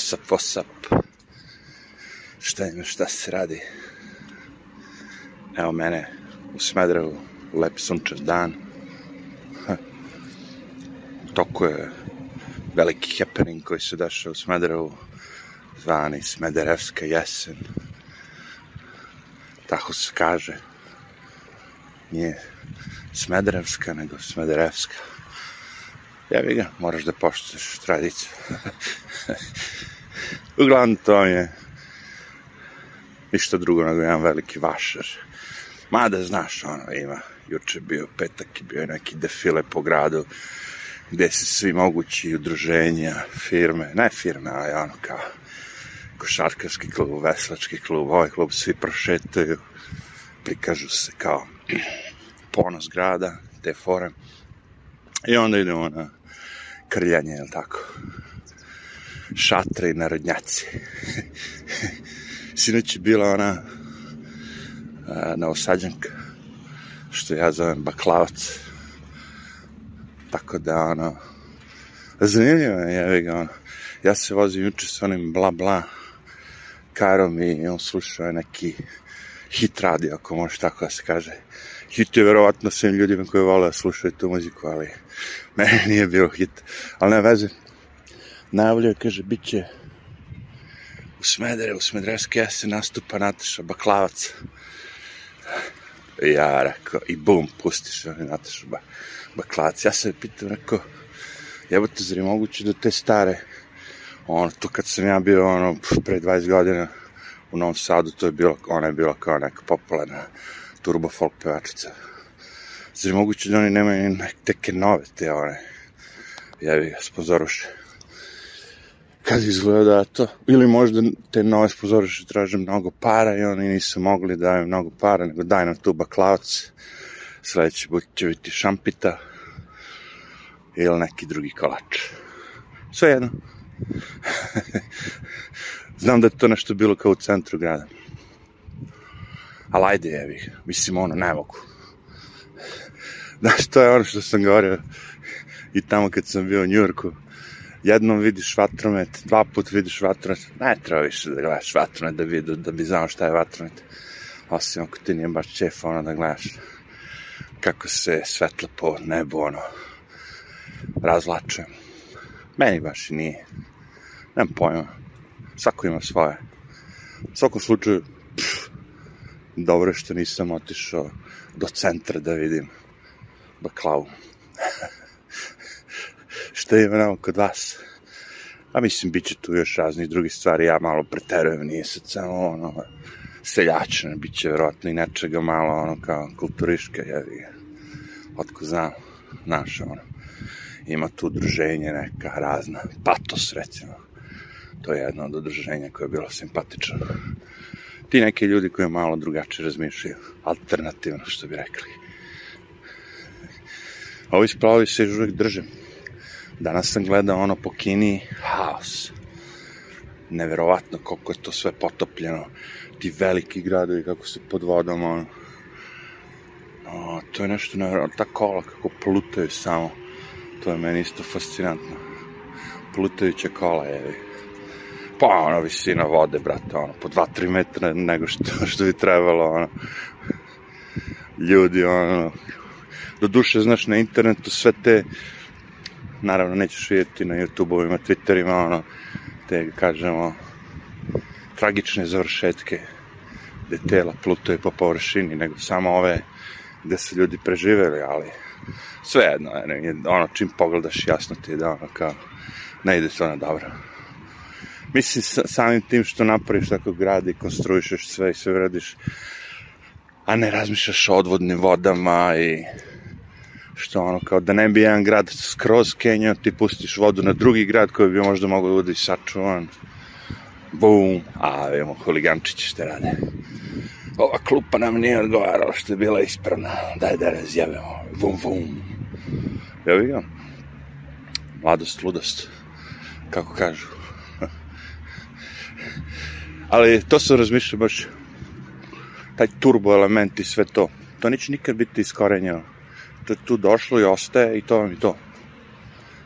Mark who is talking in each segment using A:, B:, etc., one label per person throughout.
A: What's up? Šta ima, šta se radi? Evo mene u Smedrevu, lep sunčan dan. Toko je veliki happening koji se dešao u Smedrevu, zvani Smederevska jesen. Tako se kaže. Nije Smederevska, nego Smederevska. Jevi ga, moraš da poštuješ tradiciju. Uglavnom to je ništa drugo nego jedan veliki vašar. Mada, znaš, ono, ima, juče bio petak i bio je neki defile po gradu, gde se svi mogući udruženja, firme, ne firme, ali ono kao košarkaški klub, veslački klub, ovaj klub, svi prošetaju, prikažu se kao ponos grada, te fore. I onda idemo na krljanje, jel tako? Šatre i narodnjaci. Sinoć je bila ona a, novosađanka, što ja zovem baklavac. Tako da, ono, zanimljivo je, jevi ga, ono, ja se vozim juče sa onim bla bla karom i on slušao neki hit radio, ako može tako da se kaže. Hit je verovatno svim ljudima koji vole da slušaju tu muziku, ali meni nije bilo hit. Ali ne veze. Najavljaju, kaže, bit će u Smedere, u Smederevske jese nastupa Nataša Baklavac. Ja rekao, i bum, pustiš oni Nataša ba, Baklavac. Ja se pitam, rekao, jebote, zar je moguće da te stare, ono, to kad sam ja bio, ono, pre 20 godina u Novom Sadu, to je bilo, ona je bila kao neka popularna turbo folk pevačica. Zar moguće da oni nemaju neke nove te one, jevi ga, sponzoruše kad izgleda to, ili možda te nove sponzoriše traže mnogo para i oni nisu mogli da daju mnogo para, nego daj nam tu baklavac, sledeći put će biti šampita ili neki drugi kolač. Sve jedno. Znam da je to nešto bilo kao u centru grada. Ali ajde jevi, mislim ono, ne mogu. Znaš, to je ono što sam govorio i tamo kad sam bio u Njurku, jednom vidiš vatromet, dva put vidiš vatromet, ne treba više da gledaš vatromet da, vidu, da bi znao šta je vatromet. Osim ako ti nije baš čef ono da gledaš kako se svetlo po nebu ono razlače. Meni baš i nije. Nemam pojma. Svako ima svoje. U svakom slučaju, pff, dobro što nisam otišao do centra da vidim baklavu. šta ima nama kod vas. A mislim, bit će tu još raznih drugih stvari, ja malo preterujem, nije sad samo ono, seljačina, bit će verovatno i nečega malo, ono, kao kulturiška, jevi Otko znam, znaš, ono, ima tu udruženje neka razna, patos, recimo. To je jedno od udruženja koje je bilo simpatično. Ti neki ljudi koji malo drugačije razmišljaju, alternativno, što bi rekli. Ovi splavovi se još uvijek drže. Danas sam gledao ono po Kini, haos. Neverovatno koliko je to sve potopljeno. Ti veliki gradovi kako se pod vodom, ono. O, to je nešto neverovatno. Ta kola kako plutaju samo. To je meni isto fascinantno. Plutajuća kola, jevi. Pa, ono, visina vode, brate, ono, po 2-3 metra nego što, što bi trebalo, ono. Ljudi, ono, do duše, znaš, na internetu sve te naravno nećeš vidjeti na YouTube-ovima, Twitterima, ono, te, kažemo, tragične završetke gde tela plutuje po površini, nego samo ove gde su ljudi preživeli, ali sve jedno, ono, čim pogledaš jasno ti je da ono kao, ne ide to na dobro. Mislim, samim tim što napraviš tako grad i konstruišeš sve i sve radiš, a ne razmišljaš o odvodnim vodama i što ono, kao da ne bi jedan grad skroz kenjao, ti pustiš vodu na drugi grad koji bi možda mogao da bude sačuvan. Bum, a imamo huligančići što rade. Ova klupa nam nije odgovarala što je bila ispravna. Daj da razjavimo. Vum, vum. Evo ga. Mladost, ludost. Kako kažu. Ali to sam razmišljao baš taj turbo element i sve to. To neće nikad biti iskorenjeno to je tu došlo i ostaje i to vam je to.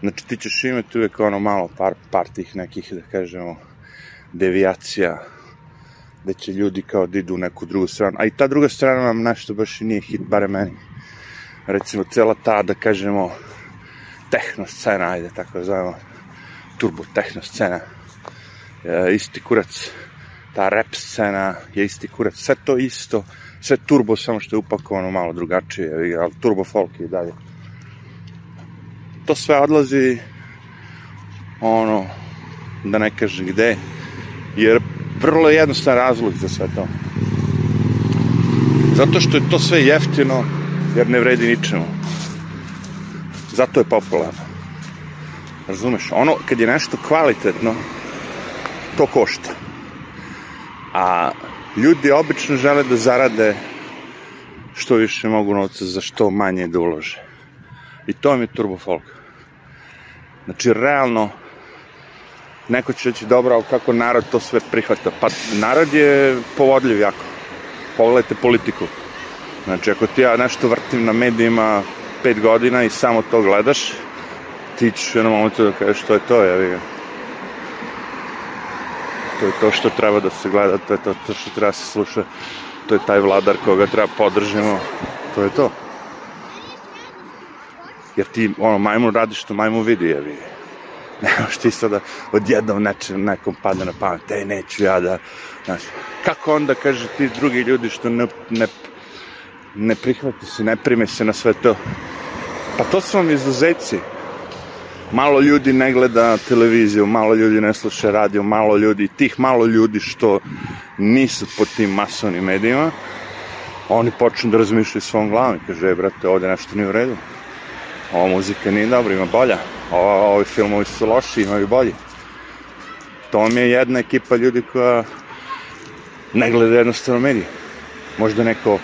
A: Znači ti ćeš imati uvek ono malo par, par tih nekih, da kažemo, devijacija, da će ljudi kao da idu u neku drugu stranu. A i ta druga strana nam nešto baš i nije hit, bare meni. Recimo, cela ta, da kažemo, tehno scena, ajde tako da zovemo, turbo tehno scena, isti kurac, ta rap scena je isti kurac, sve to isto, sve turbo, samo što je upakovano malo drugačije, ali turbo folk i dalje. To sve odlazi, ono, da ne kažem gde, jer vrlo je jednostavan razlog za sve to. Zato što je to sve jeftino, jer ne vredi ničemu. Zato je popularno. Razumeš? Ono, kad je nešto kvalitetno, to košta. A ljudi obično žele da zarade što više mogu novca za što manje da ulože. I to mi je turbo folk. Znači, realno, neko će reći, dobro, ali kako narod to sve prihvata? Pa, narod je povodljiv jako. Pogledajte politiku. Znači, ako ti ja nešto vrtim na medijima pet godina i samo to gledaš, ti ćeš u jednom momentu da kažeš što je to, ja ga. To je to što treba da se gleda, to je to što treba da se sluša, to je taj vladar koga treba podržimo, to je to. Jer ti, ono, majmun radi što majmun vidi, ja ga. Nemaš ti sada odjednom nečem, nekom pada na pamet, ej, neću ja da, znaš, kako onda, kaže, ti drugi ljudi što ne, ne, ne prihvati se, ne prime se na sve to. Pa to su vam izuzeci. Malo ljudi ne gleda televiziju, malo ljudi ne sluša radio, malo ljudi, tih malo ljudi što nisu pod tim masovnim medijima, oni počnu da razmišljaju svom glavom i kaže, brate, ovde nešto nije u redu. Ova muzika nije dobra, ima bolja. Ova, ovi filmovi su loši, imaju bolji. To mi je jedna ekipa ljudi koja ne gleda jednostavno medije. Možda neko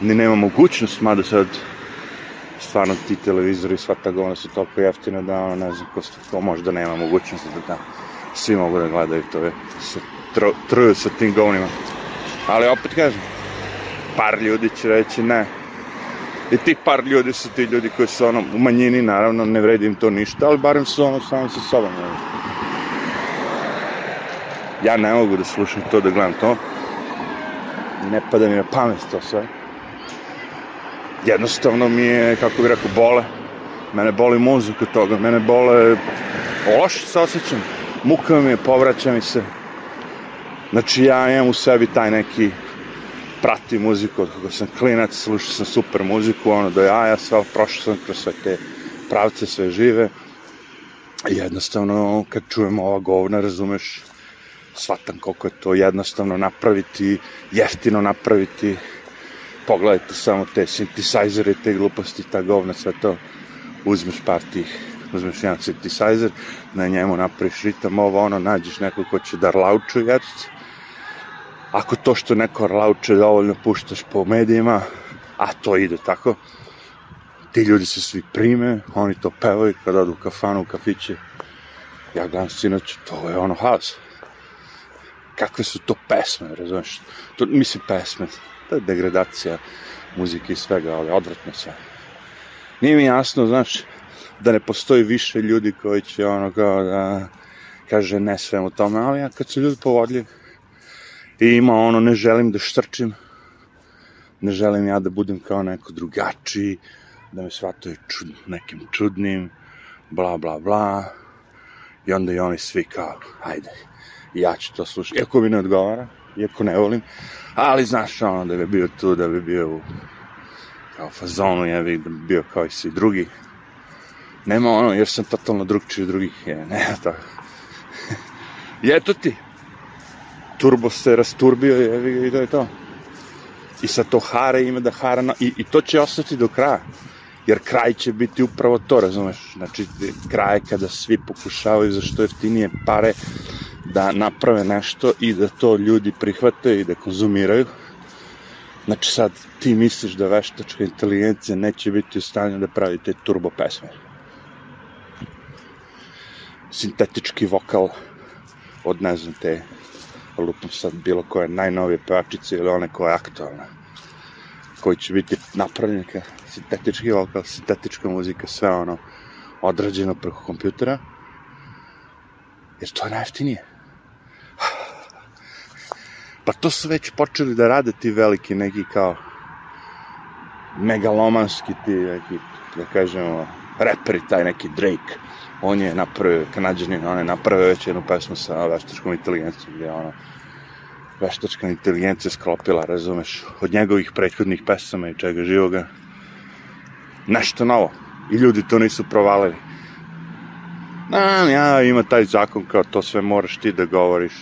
A: ni nema mogućnost, mada sad stvarno ti televizori, sva ta govna su toliko jeftina da ono, ne znam ko, ko možda nema mogućnosti da tamo svi mogu da gledaju to je, se tro, truju sa tim govnima. Ali opet kažem, par ljudi će reći ne. I ti par ljudi su ti ljudi koji su ono u manjini, naravno, ne vredi im to ništa, ali barem su ono samo sa sobom. Ja ne mogu da slušam to, da gledam to. Ne pada mi na pamet to sve jednostavno mi je, kako bih rekao, bole. Mene boli mozak od toga, mene bole, loše se osjećam, muka mi je, povraća mi se. Znači ja imam u sebi taj neki prati muziku od kako sam klinac, slušao sam super muziku, ono do jaja, sve, prošao sam kroz sve te pravce, sve žive. I jednostavno, kad čujem ova govna, razumeš, shvatam koliko je to jednostavno napraviti, jeftino napraviti, pogledajte samo te synthesizere, te gluposti, ta govna, sve to, uzmeš par tih, uzmeš jedan synthesizer, na njemu napraviš ritam, ovo ono, nađeš neko ko će da rlauču jedce, ako to što neko rlauče dovoljno puštaš po medijima, a to ide tako, ti ljudi se svi prime, oni to pevaju kada odu u kafanu, u kafiće, ja gledam sinoć, to je ono haos. Kakve su to pesme, razumeš? To, mislim, pesme, to je degradacija muzike i svega, ali odvratno sve. Nije mi jasno, znaš, da ne postoji više ljudi koji će ono kao da kaže ne svemu tome, ali ja kad su ljudi povodljivi i ima ono ne želim da štrčim, ne želim ja da budem kao neko drugačiji, da me shvataju čud, nekim čudnim, bla bla bla, i onda i oni svi kao, ajde, ja ću to slušati, iako mi ne odgovara, iako ne volim, ali znaš ono da bi bio tu, da bi bio u kao fazonu, ja bih bi bio kao i svi drugi. Nema ono, jer sam totalno drugčiji od drugih, je, nema to. I eto ti, turbo se rasturbio, je, i to je to. I sad to hara ima da hara, na, i, i to će ostati do kraja. Jer kraj će biti upravo to, razumeš? Znači, kraj kada svi pokušavaju za što jeftinije pare da naprave nešto i da to ljudi prihvate i da konzumiraju. Znači sad ti misliš da veštačka inteligencija neće biti u stanju da pravi te turbo pesme. Sintetički vokal od ne znam te lupom sad bilo koje najnovije pevačice ili one koja je aktualna koji će biti napravljen ka sintetički vokal, sintetička muzika, sve ono odrađeno preko kompjutera, jer to je najeftinije. Pa to su već počeli da rade ti veliki neki kao megalomanski ti neki, da kažemo, reperi, taj neki Drake. On je napravio, kanadjanin, on je napravio već jednu pesmu sa veštačkom inteligencijom, gde ono, veštačka inteligencija sklopila, razumeš, od njegovih prethodnih pesama i čega živoga. Nešto novo. I ljudi to nisu provalili. Na, ja, ima taj zakon kao to sve moraš ti da govoriš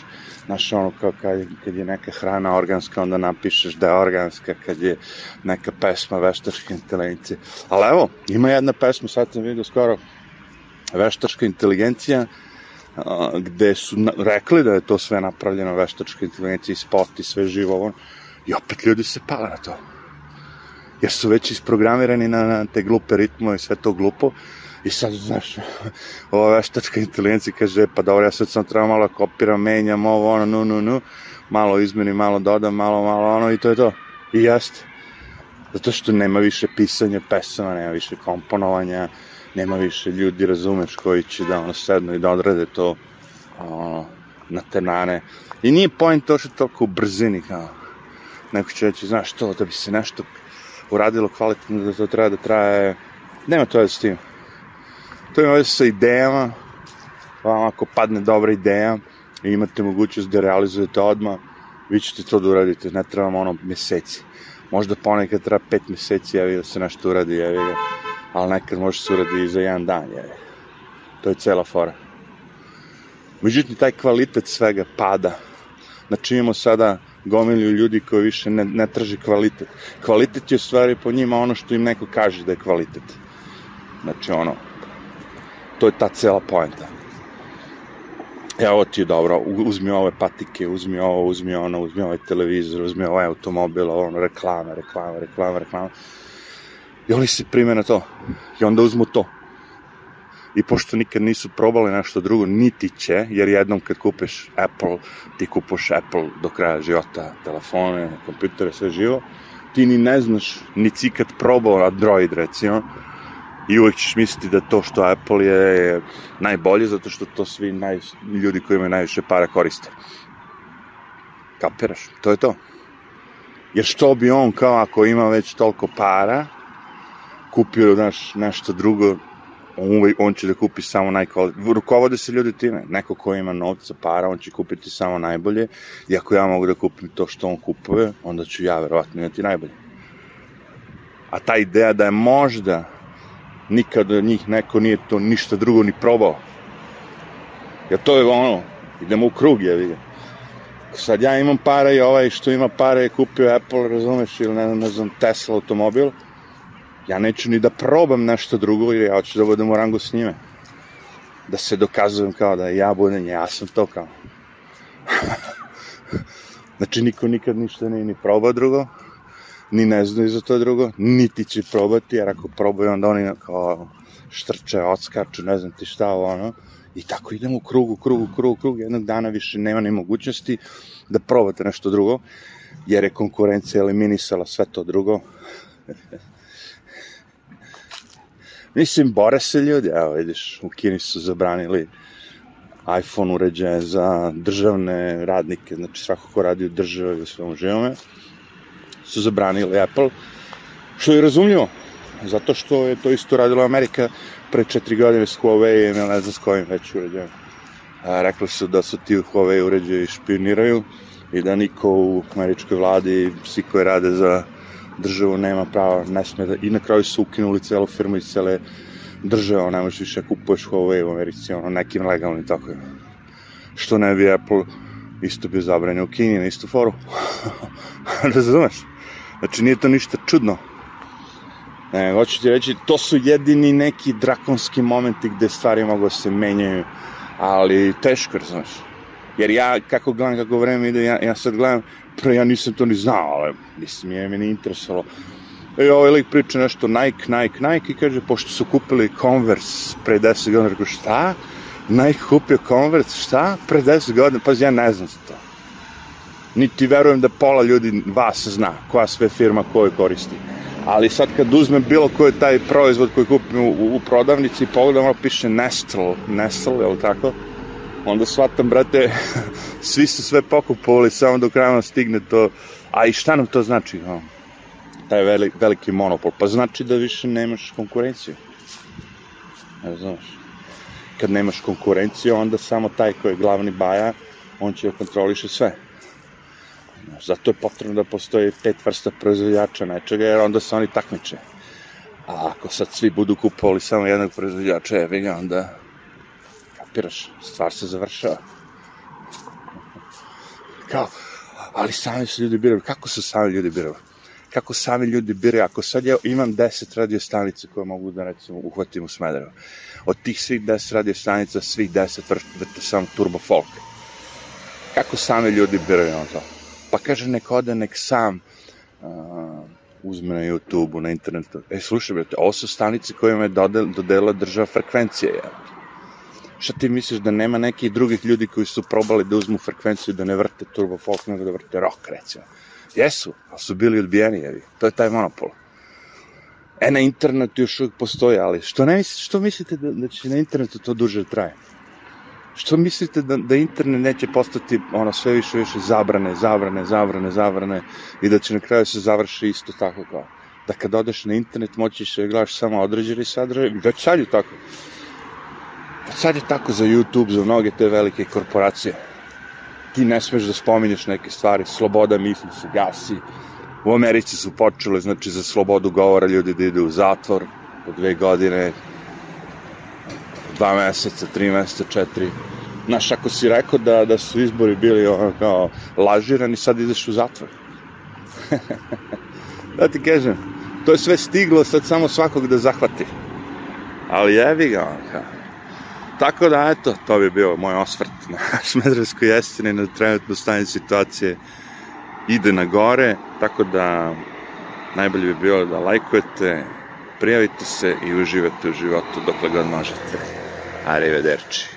A: Znaš, ono, kao kad, kad je neka hrana organska, onda napišeš da je organska, kad je neka pesma veštačke inteligencije. Ali evo, ima jedna pesma, sad sam vidio skoro, veštačka inteligencija, a, gde su na, rekli da je to sve napravljeno veštačka inteligencija i spot i sve živo ono, i opet ljudi se pala na to. Jer su već isprogramirani na, na te glupe ritmove i sve to glupo, I sad, znaš, ova veštačka inteligencija kaže, pa dobro, ja sad sam treba malo da kopiram, menjam ovo, ono, nu, nu, nu, malo izmeni, malo dodam, malo, malo, ono, i to je to. I jeste. Zato što nema više pisanja pesama, nema više komponovanja, nema više ljudi, razumeš, koji će da ono sednu i da odrade to ono, na tenane. I nije point to što je toliko u brzini, kao, neko će reći, znaš, to, da bi se nešto uradilo kvalitetno, da to treba da traje, nema to s tim to ima veze sa idejama, vam ako padne dobra ideja i imate mogućnost da realizujete odmah, vi ćete to da uradite, ne treba vam ono meseci. Možda ponekad treba pet meseci, jevi da se nešto uradi, jevi ga, ali nekad može se uradi i za jedan dan, jevi To je cela fora. Međutim, taj kvalitet svega pada. Znači imamo sada gomilju ljudi koji više ne, ne traži kvalitet. Kvalitet je u stvari po njima ono što im neko kaže da je kvalitet. Znači ono, to je ta cela poenta. E, ovo ti dobro, uzmi ove patike, uzmi ovo, uzmi ono, uzmi ovaj televizor, uzmi ovaj automobil, ono, reklama, reklama, reklama, reklama. I oni se prime na to. I onda uzmu to. I pošto nikad nisu probali nešto drugo, niti će, jer jednom kad kupeš Apple, ti kupoš Apple do kraja života, telefone, kompjutere, sve živo, ti ni ne znaš, ni si kad probao Android, recimo, i uvek ćeš misliti da to što Apple je, je najbolje zato što to svi naj, ljudi koji imaju najviše para koriste. Kapiraš? To je to. Jer što bi on kao ako ima već toliko para, kupio znaš, nešto drugo, on, on će da kupi samo najkvalitetnije. Rukovode se ljudi time. Neko ko ima novca, para, on će kupiti samo najbolje. I ako ja mogu da kupim to što on kupuje, onda ću ja verovatno imati najbolje. A ta ideja da je možda nikad od njih neko nije to ništa drugo ni probao. Jer to je ono, idemo u krug, je vidim. Sad ja imam pare i ovaj što ima pare je kupio Apple, razumeš, ili ne, ne znam, Tesla automobil, ja neću ni da probam nešto drugo, jer ja hoću da budem u rangu s njime. Da se dokazujem kao da ja budem, ja sam to kao. znači, niko nikad ništa nije ni probao drugo, ni ne znaju za to drugo, niti će probati, jer ako probaju, onda oni kao štrče, odskaču, ne znam ti šta, ono, i tako idemo u krugu, krugu, krugu, krugu, jednog dana više nema ni mogućnosti da probate nešto drugo, jer je konkurencija eliminisala sve to drugo. Mislim, bore se ljudi, evo vidiš, u Kini su zabranili iPhone uređaje za državne radnike, znači svako ko radi u državi u svom živome, su zabranili Apple, što je razumljivo, zato što je to isto radila Amerika pre četiri godine s Huawei ne znam s kojim već uređajem. Rekli su da su ti Huawei uređaji špioniraju i da niko u američkoj vladi, svi koji rade za državu nema prava, ne sme da, i na kraju su ukinuli celu firmu iz cele države, ne možeš više kupuješ Huawei u Americi, ono, nekim legalnim je. Što ne bi Apple isto bio zabranjen u Kini na istu foru. Razumeš? Znači, nije to ništa čudno. Ne, hoću ti reći, to su jedini neki drakonski momenti gde stvari mogu da se menjaju, ali teško, znaš. Jer ja, kako gledam, kako vreme ide, ja, ja sad gledam, pre ja nisam to ni znao, ali mislim, je meni interesovalo. I ovaj lik priča nešto Nike, Nike, Nike i kaže, pošto su kupili Converse pre 10 godina, rekao, šta? Nike kupio Converse, šta? Pre 10 godina, pa ja ne znam za to niti verujem da pola ljudi vas zna koja sve firma koju koristi. ali sad kad uzmem bilo koji taj proizvod koji kupim u, u prodavnici i pogledam, ono piše Nestle, Nestle, je li tako? Onda shvatam, brate, svi su sve pokupovali, samo do kraja stigne to, a i šta nam to znači? No? Taj veliki, veliki monopol, pa znači da više nemaš konkurenciju. Ne znaš. Kad nemaš konkurenciju, onda samo taj koji je glavni baja, on će kontroliše sve. Zato je potrebno da postoji pet vrsta proizvodjača nečega, jer onda se oni takmiče. A ako sad svi budu kupovali samo jednog proizvodjača, evi ga, onda kapiraš, stvar se završava. Kao, ali sami se ljudi biraju. Kako se sami ljudi biraju? Kako sami ljudi biraju? Ako sad ja imam 10 radio stanica koje mogu da recimo uhvatim u Smederevo, od tih svih 10 radio stanica, svih 10 vrte samo turbo folk. Kako sami ljudi biraju na to? Pa kaže, nek ode, nek sam uh, uzme na YouTube-u, na internetu. E, slušaj, brate, ovo su stanice koje me dodela država frekvencije, ja. Šta ti misliš da nema nekih drugih ljudi koji su probali da uzmu frekvenciju, da ne vrte turbo folk, nego da vrte rock, recimo? Jesu, ali su bili odbijeni, jevi. To je taj monopol. E, na internetu još uvijek postoji, ali što, ne što mislite da, da će na internetu to duže da traje? Što mislite da, da internet neće postati ono sve više više zabrane, zabrane, zabrane, zabrane i da će na kraju se završi isto tako kao da kad odeš na internet moćiš da gledaš samo određeni sadržaj, već sad je tako. Već sad je tako za YouTube, za mnoge te velike korporacije. Ti ne smeš da spominješ neke stvari, sloboda misli se gasi. U Americi su počele, znači, za slobodu govora ljudi da ide u zatvor po dve godine, dva meseca, tri meseca, četiri. Znaš, ako si rekao da, da su izbori bili ono kao lažirani, sad ideš u zatvor. da ti kažem, to je sve stiglo sad samo svakog da zahvati. Ali jevi ga, ono kao. Tako da, eto, to bi bio moj osvrt na Smedrevskoj jeseni, na trenutno stanje situacije ide na gore, tako da najbolje bi bilo da lajkujete, prijavite se i uživate u životu dokle god možete. Arrivederci.